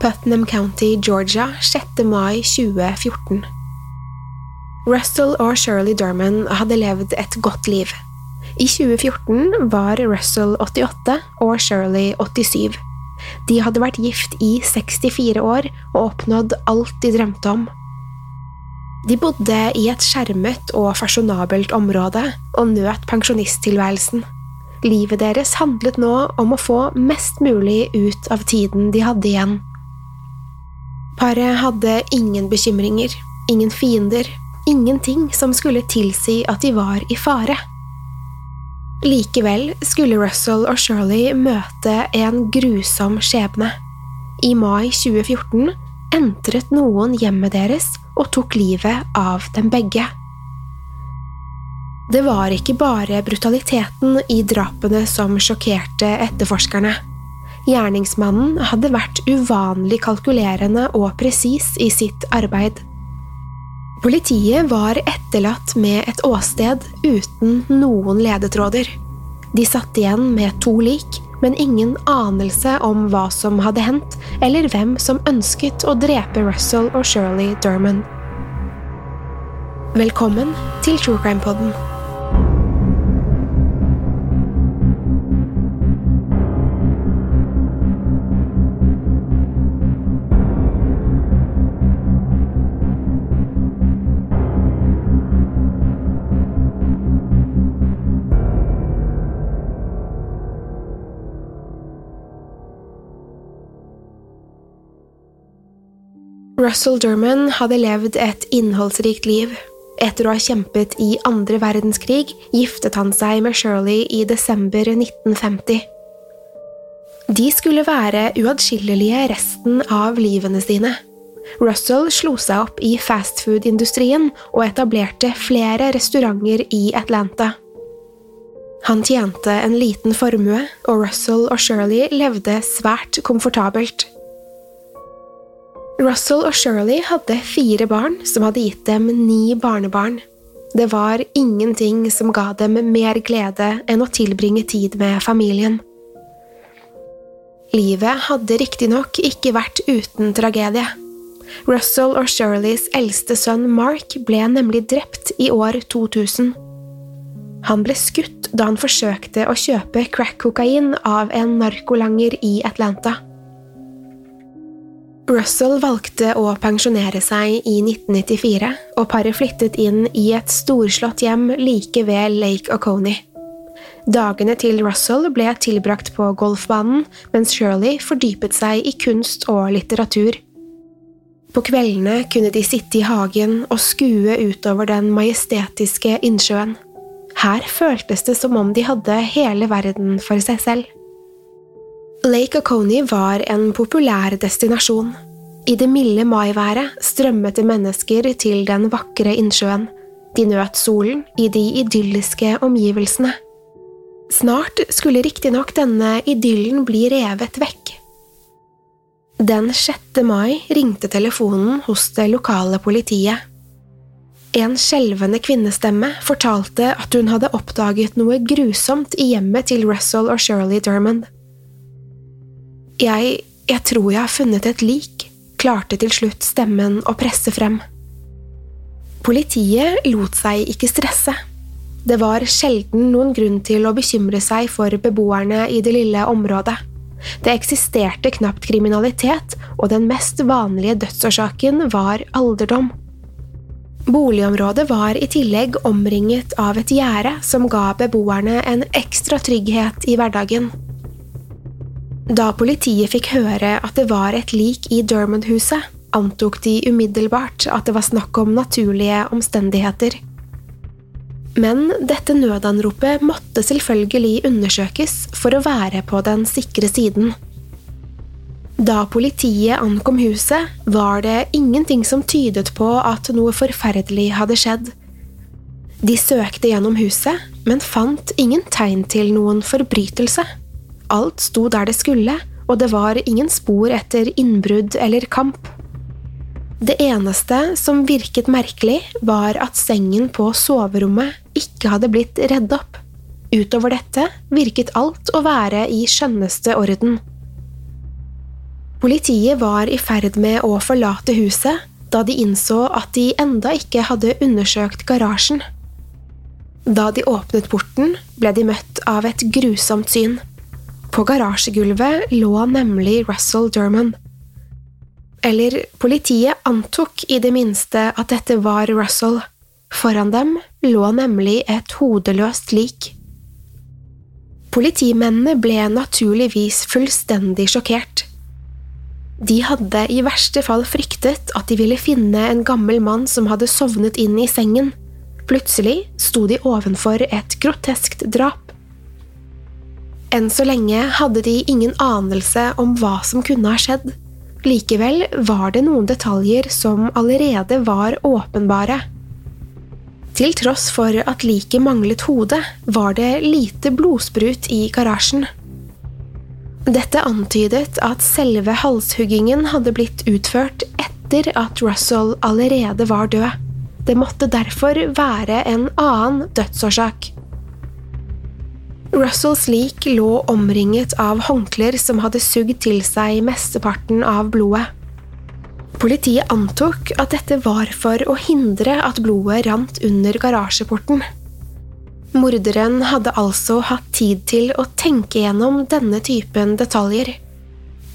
Putnam County, Georgia, 6. mai 2014 Russell og Shirley Durman hadde levd et godt liv. I 2014 var Russell 88 og Shirley 87. De hadde vært gift i 64 år og oppnådd alt de drømte om. De bodde i et skjermet og fasjonabelt område og nøt pensjonisttilværelsen. Livet deres handlet nå om å få mest mulig ut av tiden de hadde igjen. Paret hadde ingen bekymringer, ingen fiender, ingenting som skulle tilsi at de var i fare. Likevel skulle Russell og Shirley møte en grusom skjebne. I mai 2014 entret noen hjemmet deres og tok livet av dem begge. Det var ikke bare brutaliteten i drapene som sjokkerte etterforskerne. Gjerningsmannen hadde vært uvanlig kalkulerende og presis i sitt arbeid. Politiet var etterlatt med et åsted uten noen ledetråder. De satt igjen med to lik, men ingen anelse om hva som hadde hendt, eller hvem som ønsket å drepe Russell og Shirley Derman. Velkommen til True Crime Podden. Russell Derman hadde levd et innholdsrikt liv. Etter å ha kjempet i andre verdenskrig giftet han seg med Shirley i desember 1950. De skulle være uatskillelige resten av livene sine. Russell slo seg opp i fastfood-industrien og etablerte flere restauranter i Atlanta. Han tjente en liten formue, og Russell og Shirley levde svært komfortabelt. Russell og Shirley hadde fire barn som hadde gitt dem ni barnebarn. Det var ingenting som ga dem mer glede enn å tilbringe tid med familien. Livet hadde riktignok ikke vært uten tragedie. Russell og Shirleys eldste sønn Mark ble nemlig drept i år 2000. Han ble skutt da han forsøkte å kjøpe crack-kokain av en narkolanger i Atlanta. Russell valgte å pensjonere seg i 1994, og paret flyttet inn i et storslått hjem like ved Lake Oconee. Dagene til Russell ble tilbrakt på golfbanen, mens Shirley fordypet seg i kunst og litteratur. På kveldene kunne de sitte i hagen og skue utover den majestetiske innsjøen. Her føltes det som om de hadde hele verden for seg selv. Lake Oconee var en populær destinasjon. I det milde maiværet strømmet det mennesker til den vakre innsjøen. De nøt solen i de idylliske omgivelsene. Snart skulle riktignok denne idyllen bli revet vekk. Den 6. mai ringte telefonen hos det lokale politiet. En skjelvende kvinnestemme fortalte at hun hadde oppdaget noe grusomt i hjemmet til Russell og Shirley Dermond. Jeg… jeg tror jeg har funnet et lik, klarte til slutt stemmen å presse frem. Politiet lot seg ikke stresse. Det var sjelden noen grunn til å bekymre seg for beboerne i det lille området. Det eksisterte knapt kriminalitet, og den mest vanlige dødsårsaken var alderdom. Boligområdet var i tillegg omringet av et gjerde som ga beboerne en ekstra trygghet i hverdagen. Da politiet fikk høre at det var et lik i Dermond-huset, antok de umiddelbart at det var snakk om naturlige omstendigheter. Men dette nødanropet måtte selvfølgelig undersøkes for å være på den sikre siden. Da politiet ankom huset, var det ingenting som tydet på at noe forferdelig hadde skjedd. De søkte gjennom huset, men fant ingen tegn til noen forbrytelse. Alt sto der det skulle, og det var ingen spor etter innbrudd eller kamp. Det eneste som virket merkelig, var at sengen på soverommet ikke hadde blitt redd opp. Utover dette virket alt å være i skjønneste orden. Politiet var i ferd med å forlate huset da de innså at de enda ikke hadde undersøkt garasjen. Da de åpnet porten, ble de møtt av et grusomt syn. På garasjegulvet lå nemlig Russell Durman. Eller politiet antok i det minste at dette var Russell. Foran dem lå nemlig et hodeløst lik. Politimennene ble naturligvis fullstendig sjokkert. De hadde i verste fall fryktet at de ville finne en gammel mann som hadde sovnet inn i sengen. Plutselig sto de ovenfor et groteskt drap. Enn så lenge hadde de ingen anelse om hva som kunne ha skjedd. Likevel var det noen detaljer som allerede var åpenbare. Til tross for at liket manglet hode, var det lite blodsprut i garasjen. Dette antydet at selve halshuggingen hadde blitt utført etter at Russell allerede var død. Det måtte derfor være en annen dødsårsak. Russells lik lå omringet av håndklær som hadde sugd til seg mesteparten av blodet. Politiet antok at dette var for å hindre at blodet rant under garasjeporten. Morderen hadde altså hatt tid til å tenke gjennom denne typen detaljer.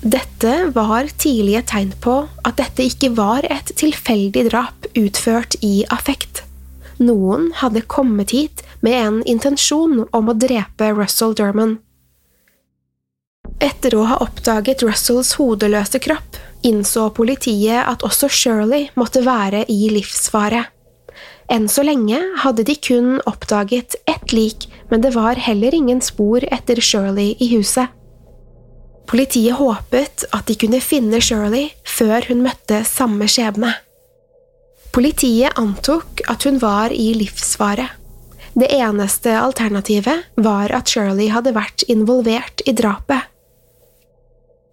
Dette var tidlige tegn på at dette ikke var et tilfeldig drap utført i affekt. Noen hadde kommet hit med en intensjon om å drepe Russell Derman. Etter å ha oppdaget Russells hodeløse kropp, innså politiet at også Shirley måtte være i livsfare. Enn så lenge hadde de kun oppdaget ett lik, men det var heller ingen spor etter Shirley i huset. Politiet håpet at de kunne finne Shirley før hun møtte samme skjebne. Politiet antok at hun var i livsfare. Det eneste alternativet var at Shirley hadde vært involvert i drapet.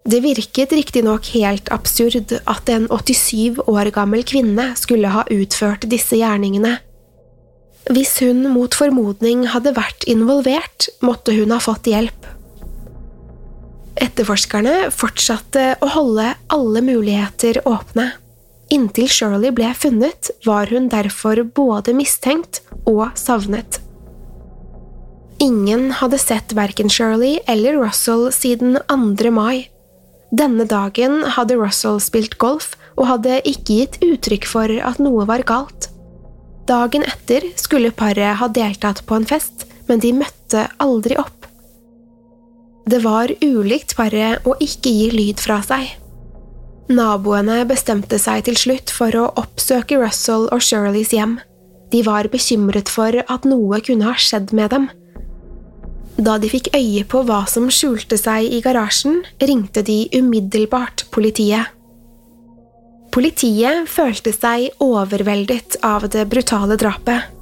Det virket riktignok helt absurd at en 87 år gammel kvinne skulle ha utført disse gjerningene. Hvis hun mot formodning hadde vært involvert, måtte hun ha fått hjelp. Etterforskerne fortsatte å holde alle muligheter åpne. Inntil Shirley ble funnet, var hun derfor både mistenkt og savnet. Ingen hadde sett verken Shirley eller Russell siden 2. mai. Denne dagen hadde Russell spilt golf og hadde ikke gitt uttrykk for at noe var galt. Dagen etter skulle paret ha deltatt på en fest, men de møtte aldri opp. Det var ulikt paret å ikke gi lyd fra seg. Naboene bestemte seg til slutt for å oppsøke Russell og Shirleys hjem. De var bekymret for at noe kunne ha skjedd med dem. Da de fikk øye på hva som skjulte seg i garasjen, ringte de umiddelbart politiet. Politiet følte seg overveldet av det brutale drapet.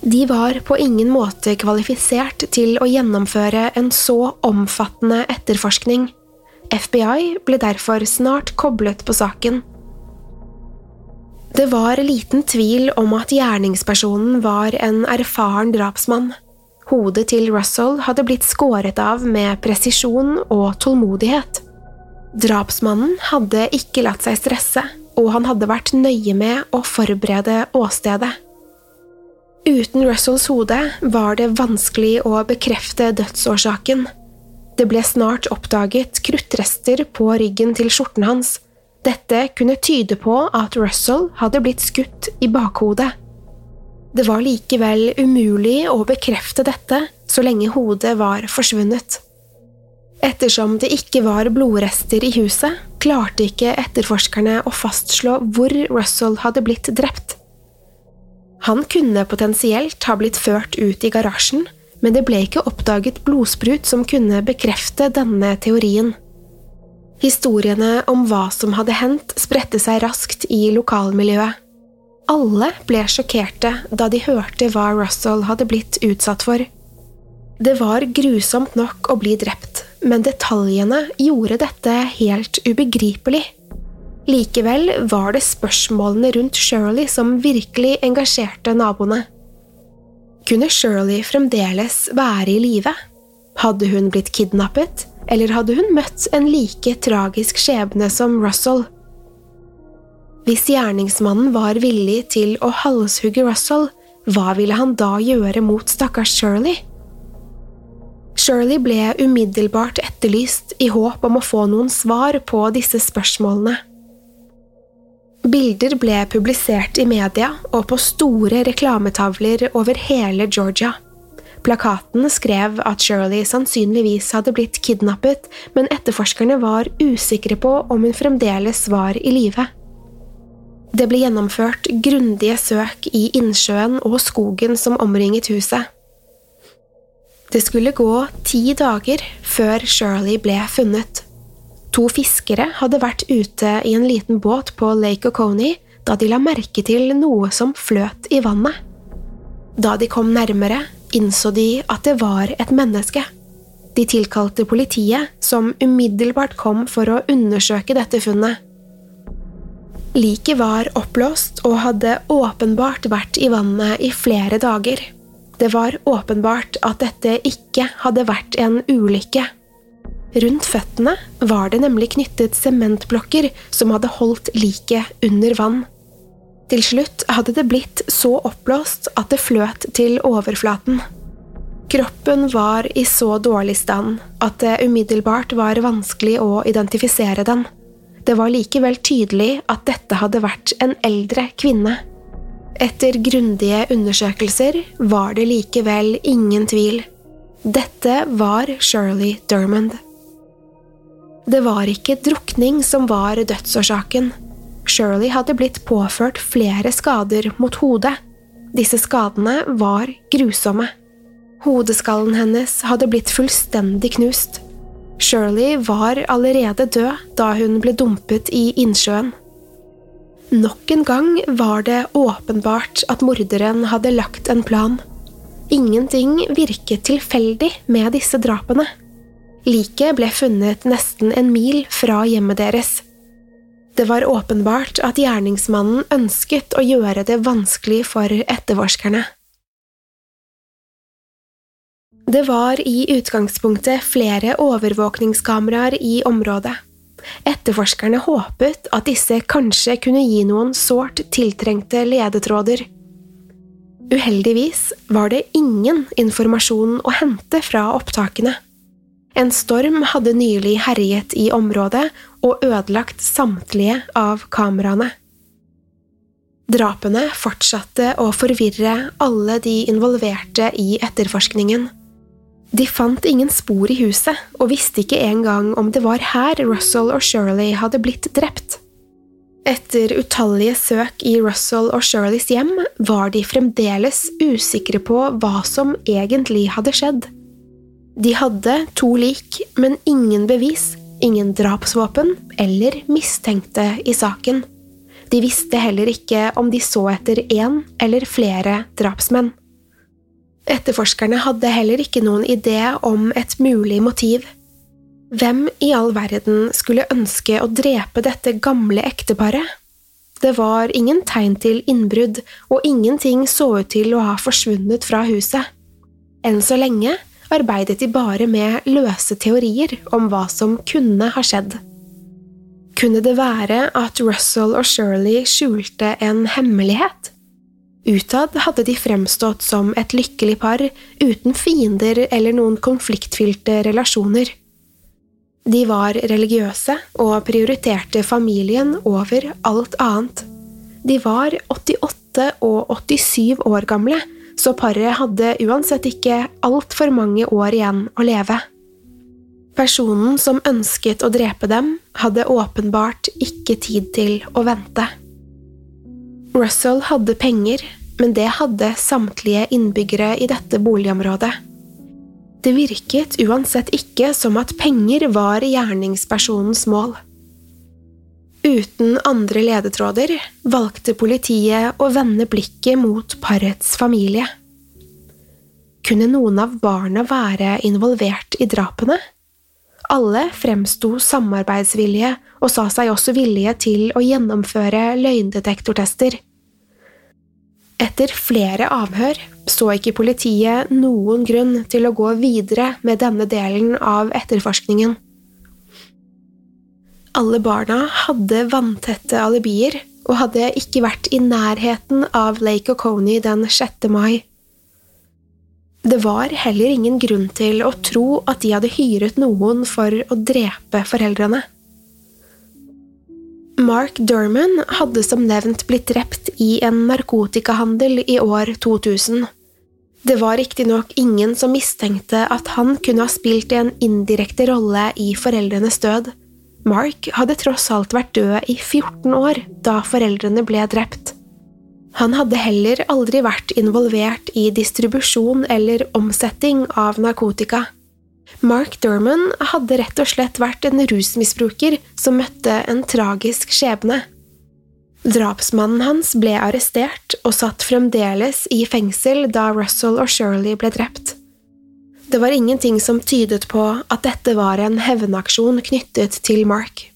De var på ingen måte kvalifisert til å gjennomføre en så omfattende etterforskning. FBI ble derfor snart koblet på saken. Det var liten tvil om at gjerningspersonen var en erfaren drapsmann. Hodet til Russell hadde blitt skåret av med presisjon og tålmodighet. Drapsmannen hadde ikke latt seg stresse, og han hadde vært nøye med å forberede åstedet. Uten Russells hode var det vanskelig å bekrefte dødsårsaken. Det ble snart oppdaget kruttrester på ryggen til skjorten hans. Dette kunne tyde på at Russell hadde blitt skutt i bakhodet. Det var likevel umulig å bekrefte dette så lenge hodet var forsvunnet. Ettersom det ikke var blodrester i huset, klarte ikke etterforskerne å fastslå hvor Russell hadde blitt drept. Han kunne potensielt ha blitt ført ut i garasjen, men det ble ikke oppdaget blodsprut som kunne bekrefte denne teorien. Historiene om hva som hadde hendt, spredte seg raskt i lokalmiljøet. Alle ble sjokkerte da de hørte hva Russell hadde blitt utsatt for. Det var grusomt nok å bli drept, men detaljene gjorde dette helt ubegripelig. Likevel var det spørsmålene rundt Shirley som virkelig engasjerte naboene. Kunne Shirley fremdeles være i live? Hadde hun blitt kidnappet, eller hadde hun møtt en like tragisk skjebne som Russell? Hvis gjerningsmannen var villig til å halshugge Russell, hva ville han da gjøre mot stakkars Shirley? Shirley ble umiddelbart etterlyst i håp om å få noen svar på disse spørsmålene. Bilder ble publisert i media og på store reklametavler over hele Georgia. Plakaten skrev at Shirley sannsynligvis hadde blitt kidnappet, men etterforskerne var usikre på om hun fremdeles var i live. Det ble gjennomført grundige søk i innsjøen og skogen som omringet huset. Det skulle gå ti dager før Shirley ble funnet. To fiskere hadde vært ute i en liten båt på Lake Oconee da de la merke til noe som fløt i vannet. Da de kom nærmere, innså de at det var et menneske. De tilkalte politiet, som umiddelbart kom for å undersøke dette funnet. Liket var oppblåst og hadde åpenbart vært i vannet i flere dager. Det var åpenbart at dette ikke hadde vært en ulykke. Rundt føttene var det nemlig knyttet sementblokker som hadde holdt liket under vann. Til slutt hadde det blitt så oppblåst at det fløt til overflaten. Kroppen var i så dårlig stand at det umiddelbart var vanskelig å identifisere den. Det var likevel tydelig at dette hadde vært en eldre kvinne. Etter grundige undersøkelser var det likevel ingen tvil. Dette var Shirley Dermond. Det var ikke drukning som var dødsårsaken. Shirley hadde blitt påført flere skader mot hodet. Disse skadene var grusomme. Hodeskallen hennes hadde blitt fullstendig knust. Shirley var allerede død da hun ble dumpet i innsjøen. Nok en gang var det åpenbart at morderen hadde lagt en plan. Ingenting virket tilfeldig med disse drapene. Liket ble funnet nesten en mil fra hjemmet deres. Det var åpenbart at gjerningsmannen ønsket å gjøre det vanskelig for etterforskerne. Det var i utgangspunktet flere overvåkningskameraer i området. Etterforskerne håpet at disse kanskje kunne gi noen sårt tiltrengte ledetråder. Uheldigvis var det ingen informasjon å hente fra opptakene. En storm hadde nylig herjet i området og ødelagt samtlige av kameraene. Drapene fortsatte å forvirre alle de involverte i etterforskningen. De fant ingen spor i huset, og visste ikke engang om det var her Russell og Shirley hadde blitt drept. Etter utallige søk i Russell og Shirleys hjem var de fremdeles usikre på hva som egentlig hadde skjedd. De hadde to lik, men ingen bevis, ingen drapsvåpen eller mistenkte i saken. De visste heller ikke om de så etter én eller flere drapsmenn. Etterforskerne hadde heller ikke noen idé om et mulig motiv. Hvem i all verden skulle ønske å drepe dette gamle ekteparet? Det var ingen tegn til innbrudd, og ingenting så ut til å ha forsvunnet fra huset. Enn så lenge arbeidet de bare med løse teorier om hva som kunne ha skjedd. Kunne det være at Russell og Shirley skjulte en hemmelighet? Utad hadde de fremstått som et lykkelig par uten fiender eller noen konfliktfylte relasjoner. De var religiøse og prioriterte familien over alt annet. De var 88 og 87 år gamle, så paret hadde uansett ikke altfor mange år igjen å leve. Personen som ønsket å drepe dem, hadde åpenbart ikke tid til å vente. Russell hadde penger, men det hadde samtlige innbyggere i dette boligområdet. Det virket uansett ikke som at penger var gjerningspersonens mål. Uten andre ledetråder valgte politiet å vende blikket mot parets familie. Kunne noen av barna være involvert i drapene? Alle fremsto samarbeidsvillige og sa seg også villige til å gjennomføre løgndetektortester. Etter flere avhør så ikke politiet noen grunn til å gå videre med denne delen av etterforskningen. Alle barna hadde vanntette alibier og hadde ikke vært i nærheten av Lake Oconee den 6. mai. Det var heller ingen grunn til å tro at de hadde hyret noen for å drepe foreldrene. Mark Derman hadde som nevnt blitt drept i en narkotikahandel i år 2000. Det var riktignok ingen som mistenkte at han kunne ha spilt en indirekte rolle i foreldrenes død. Mark hadde tross alt vært død i 14 år da foreldrene ble drept. Han hadde heller aldri vært involvert i distribusjon eller omsetting av narkotika. Mark Durman hadde rett og slett vært en rusmisbruker som møtte en tragisk skjebne. Drapsmannen hans ble arrestert og satt fremdeles i fengsel da Russell og Shirley ble drept. Det var ingenting som tydet på at dette var en hevnaksjon knyttet til Mark.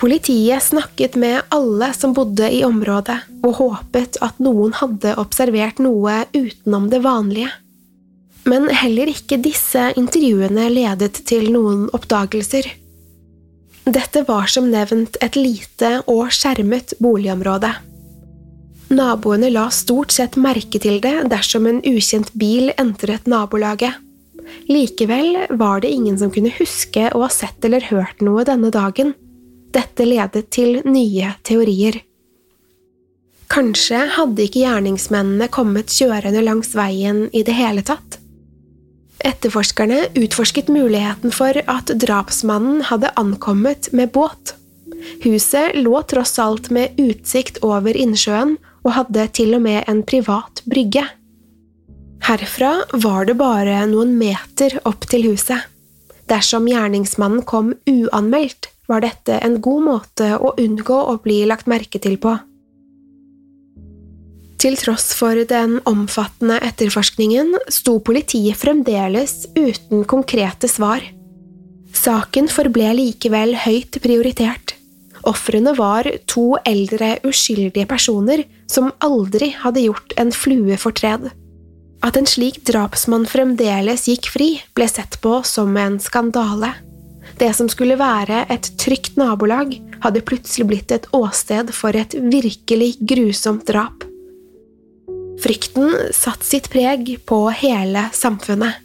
Politiet snakket med alle som bodde i området, og håpet at noen hadde observert noe utenom det vanlige. Men heller ikke disse intervjuene ledet til noen oppdagelser. Dette var som nevnt et lite og skjermet boligområde. Naboene la stort sett merke til det dersom en ukjent bil entret nabolaget. Likevel var det ingen som kunne huske å ha sett eller hørt noe denne dagen. Dette ledet til nye teorier. Kanskje hadde ikke gjerningsmennene kommet kjørende langs veien i det hele tatt? Etterforskerne utforsket muligheten for at drapsmannen hadde ankommet med båt. Huset lå tross alt med utsikt over innsjøen og hadde til og med en privat brygge. Herfra var det bare noen meter opp til huset. Dersom gjerningsmannen kom uanmeldt, var dette en god måte å unngå å bli lagt merke til på. Til tross for den omfattende etterforskningen sto politiet fremdeles uten konkrete svar. Saken forble likevel høyt prioritert. Ofrene var to eldre, uskyldige personer som aldri hadde gjort en flue fortred. At en slik drapsmann fremdeles gikk fri, ble sett på som en skandale. Det som skulle være et trygt nabolag, hadde plutselig blitt et åsted for et virkelig grusomt drap. Frykten satte sitt preg på hele samfunnet.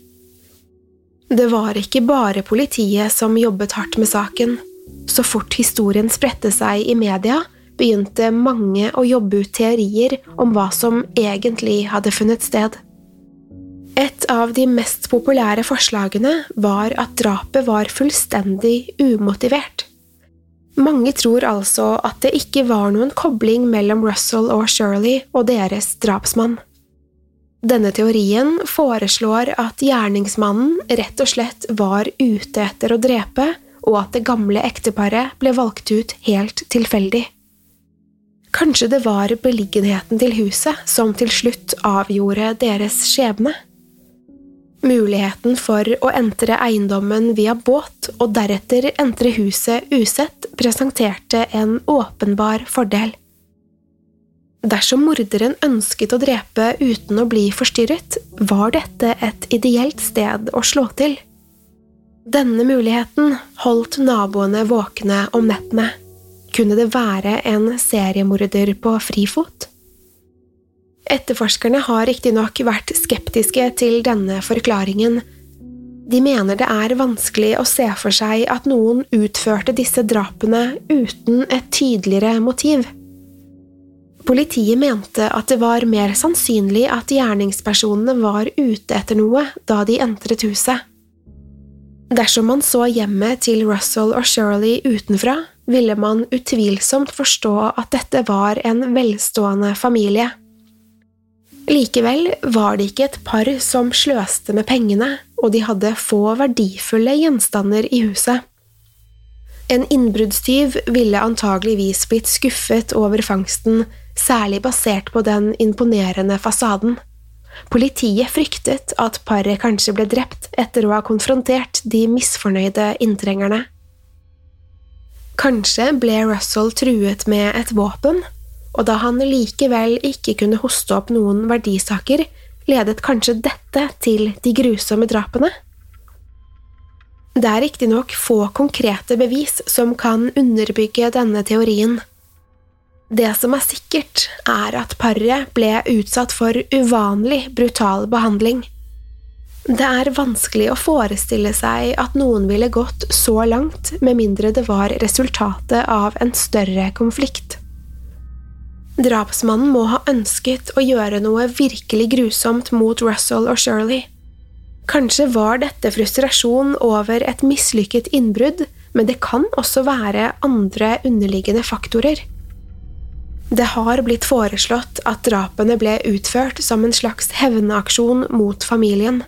Det var ikke bare politiet som jobbet hardt med saken. Så fort historien spredte seg i media, begynte mange å jobbe ut teorier om hva som egentlig hadde funnet sted. Et av de mest populære forslagene var at drapet var fullstendig umotivert. Mange tror altså at det ikke var noen kobling mellom Russell og Shirley og deres drapsmann. Denne teorien foreslår at gjerningsmannen rett og slett var ute etter å drepe, og at det gamle ekteparet ble valgt ut helt tilfeldig. Kanskje det var beliggenheten til huset som til slutt avgjorde deres skjebne? Muligheten for å entre eiendommen via båt og deretter entre huset usett presenterte en åpenbar fordel. Dersom morderen ønsket å drepe uten å bli forstyrret, var dette et ideelt sted å slå til. Denne muligheten holdt naboene våkne om nettene. Kunne det være en seriemorder på frifot? Etterforskerne har riktignok vært skeptiske til denne forklaringen. De mener det er vanskelig å se for seg at noen utførte disse drapene uten et tydeligere motiv. Politiet mente at det var mer sannsynlig at gjerningspersonene var ute etter noe da de entret huset. Dersom man så hjemmet til Russell og Shirley utenfra, ville man utvilsomt forstå at dette var en velstående familie. Likevel var det ikke et par som sløste med pengene, og de hadde få verdifulle gjenstander i huset. En innbruddstyv ville antageligvis blitt skuffet over fangsten, særlig basert på den imponerende fasaden. Politiet fryktet at paret kanskje ble drept etter å ha konfrontert de misfornøyde inntrengerne. Kanskje ble Russell truet med et våpen, og da han likevel ikke kunne hoste opp noen verdisaker, ledet kanskje dette til de grusomme drapene? Det er riktignok få konkrete bevis som kan underbygge denne teorien. Det som er sikkert, er at paret ble utsatt for uvanlig brutal behandling. Det er vanskelig å forestille seg at noen ville gått så langt med mindre det var resultatet av en større konflikt. Drapsmannen må ha ønsket å gjøre noe virkelig grusomt mot Russell og Shirley. Kanskje var dette frustrasjon over et mislykket innbrudd, men det kan også være andre underliggende faktorer. Det har blitt foreslått at drapene ble utført som en slags hevnaksjon mot familien.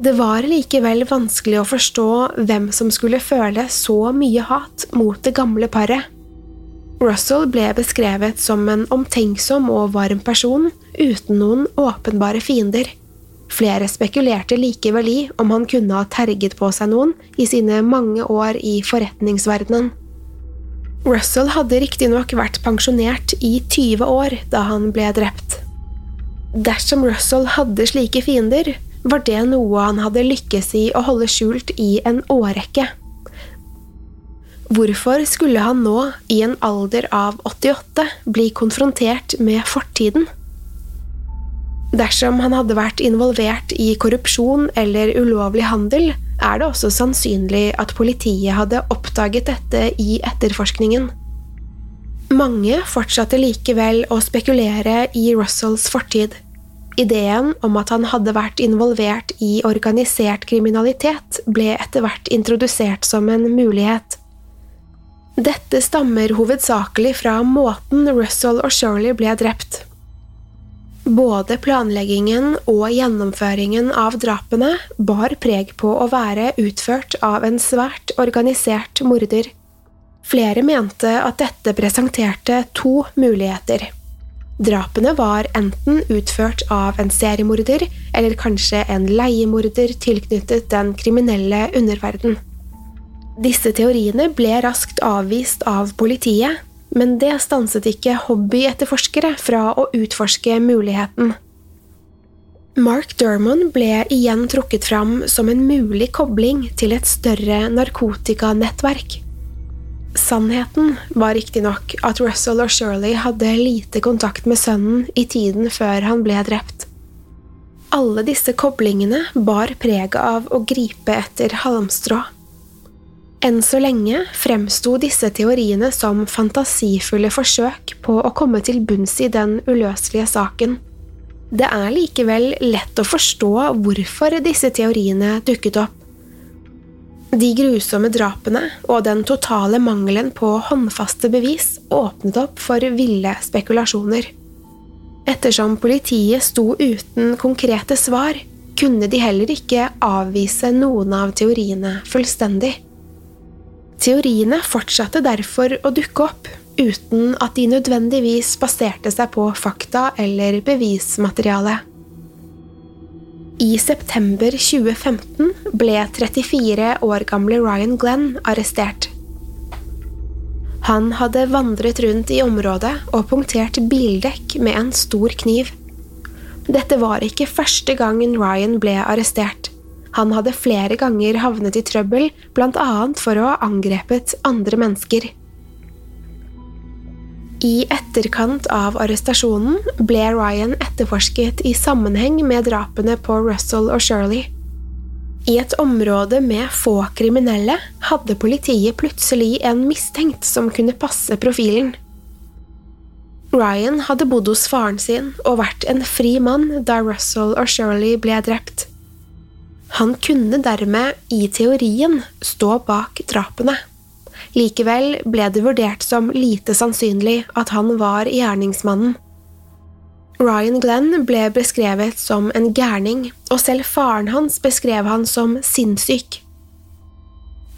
Det var likevel vanskelig å forstå hvem som skulle føle så mye hat mot det gamle paret. Russell ble beskrevet som en omtenksom og varm person uten noen åpenbare fiender. Flere spekulerte likevel i om han kunne ha terget på seg noen i sine mange år i forretningsverdenen. Russell hadde riktignok vært pensjonert i 20 år da han ble drept. Dersom Russell hadde slike fiender, var det noe han hadde lykkes i å holde skjult i en årrekke. Hvorfor skulle han nå, i en alder av 88, bli konfrontert med fortiden? Dersom han hadde vært involvert i korrupsjon eller ulovlig handel, er det også sannsynlig at politiet hadde oppdaget dette i etterforskningen. Mange fortsatte likevel å spekulere i Russells fortid. Ideen om at han hadde vært involvert i organisert kriminalitet, ble etter hvert introdusert som en mulighet. Dette stammer hovedsakelig fra måten Russell og Shirley ble drept. Både planleggingen og gjennomføringen av drapene bar preg på å være utført av en svært organisert morder. Flere mente at dette presenterte to muligheter. Drapene var enten utført av en seriemorder eller kanskje en leiemorder tilknyttet den kriminelle underverden. Disse teoriene ble raskt avvist av politiet, men det stanset ikke hobbyetterforskere fra å utforske muligheten. Mark Dermon ble igjen trukket fram som en mulig kobling til et større narkotikanettverk. Sannheten var riktignok at Russell og Shirley hadde lite kontakt med sønnen i tiden før han ble drept. Alle disse koblingene bar preget av å gripe etter halmstrå. Enn så lenge fremsto disse teoriene som fantasifulle forsøk på å komme til bunns i den uløselige saken. Det er likevel lett å forstå hvorfor disse teoriene dukket opp. De grusomme drapene og den totale mangelen på håndfaste bevis åpnet opp for ville spekulasjoner. Ettersom politiet sto uten konkrete svar, kunne de heller ikke avvise noen av teoriene fullstendig. Teoriene fortsatte derfor å dukke opp, uten at de nødvendigvis baserte seg på fakta eller bevismateriale. I september 2015 ble 34 år gamle Ryan Glenn arrestert. Han hadde vandret rundt i området og punktert bildekk med en stor kniv. Dette var ikke første gangen Ryan ble arrestert. Han hadde flere ganger havnet i trøbbel, blant annet for å ha angrepet andre mennesker. I etterkant av arrestasjonen ble Ryan etterforsket i sammenheng med drapene på Russell og Shirley. I et område med få kriminelle hadde politiet plutselig en mistenkt som kunne passe profilen. Ryan hadde bodd hos faren sin og vært en fri mann da Russell og Shirley ble drept. Han kunne dermed, i teorien, stå bak drapene. Likevel ble det vurdert som lite sannsynlig at han var gjerningsmannen. Ryan Glenn ble beskrevet som en gærning, og selv faren hans beskrev han som sinnssyk.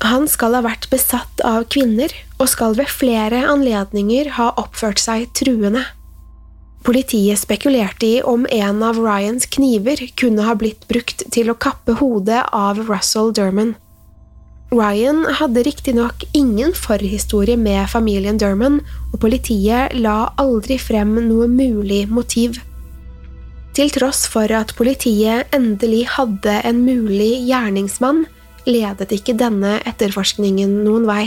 Han skal ha vært besatt av kvinner, og skal ved flere anledninger ha oppført seg truende. Politiet spekulerte i om en av Ryans kniver kunne ha blitt brukt til å kappe hodet av Russell Derman. Ryan hadde riktignok ingen forhistorie med familien Derman, og politiet la aldri frem noe mulig motiv. Til tross for at politiet endelig hadde en mulig gjerningsmann, ledet ikke denne etterforskningen noen vei.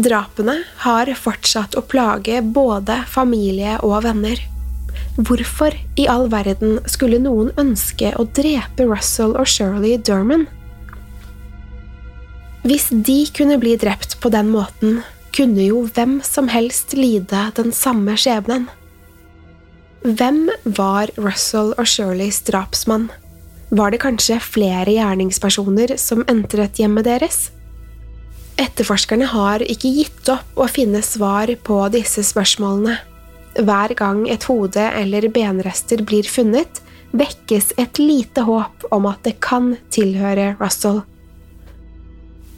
Drapene har fortsatt å plage både familie og venner. Hvorfor i all verden skulle noen ønske å drepe Russell og Shirley Derman? Hvis de kunne bli drept på den måten, kunne jo hvem som helst lide den samme skjebnen. Hvem var Russell og Shirleys drapsmann? Var det kanskje flere gjerningspersoner som entret hjemmet deres? Etterforskerne har ikke gitt opp å finne svar på disse spørsmålene. Hver gang et hode eller benrester blir funnet, vekkes et lite håp om at det kan tilhøre Russell.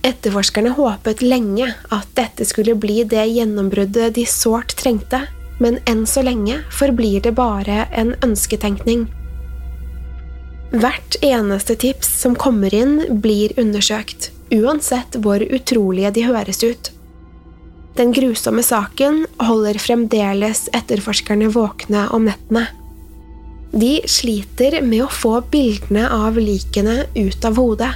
Etterforskerne håpet lenge at dette skulle bli det gjennombruddet de sårt trengte, men enn så lenge forblir det bare en ønsketenkning. Hvert eneste tips som kommer inn, blir undersøkt, uansett hvor utrolige de høres ut. Den grusomme saken holder fremdeles etterforskerne våkne om nettene. De sliter med å få bildene av likene ut av hodet.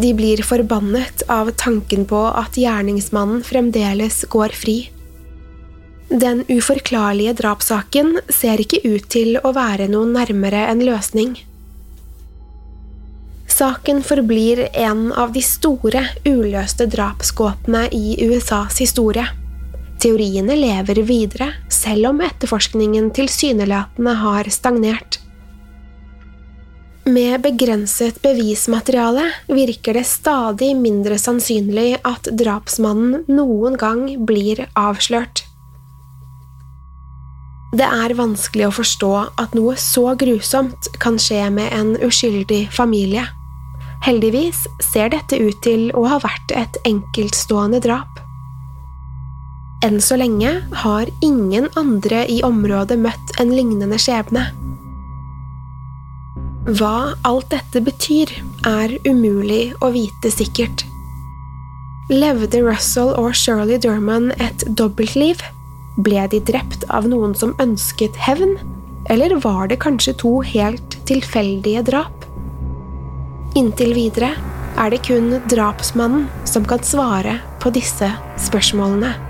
De blir forbannet av tanken på at gjerningsmannen fremdeles går fri. Den uforklarlige drapssaken ser ikke ut til å være noe nærmere en løsning. Saken forblir en av de store, uløste drapsgåtene i USAs historie. Teoriene lever videre, selv om etterforskningen tilsynelatende har stagnert. Med begrenset bevismateriale virker det stadig mindre sannsynlig at drapsmannen noen gang blir avslørt. Det er vanskelig å forstå at noe så grusomt kan skje med en uskyldig familie. Heldigvis ser dette ut til å ha vært et enkeltstående drap. Enn så lenge har ingen andre i området møtt en lignende skjebne. Hva alt dette betyr, er umulig å vite sikkert. Levde Russell og Shirley Durman et dobbeltliv? Ble de drept av noen som ønsket hevn, eller var det kanskje to helt tilfeldige drap? Inntil videre er det kun drapsmannen som kan svare på disse spørsmålene.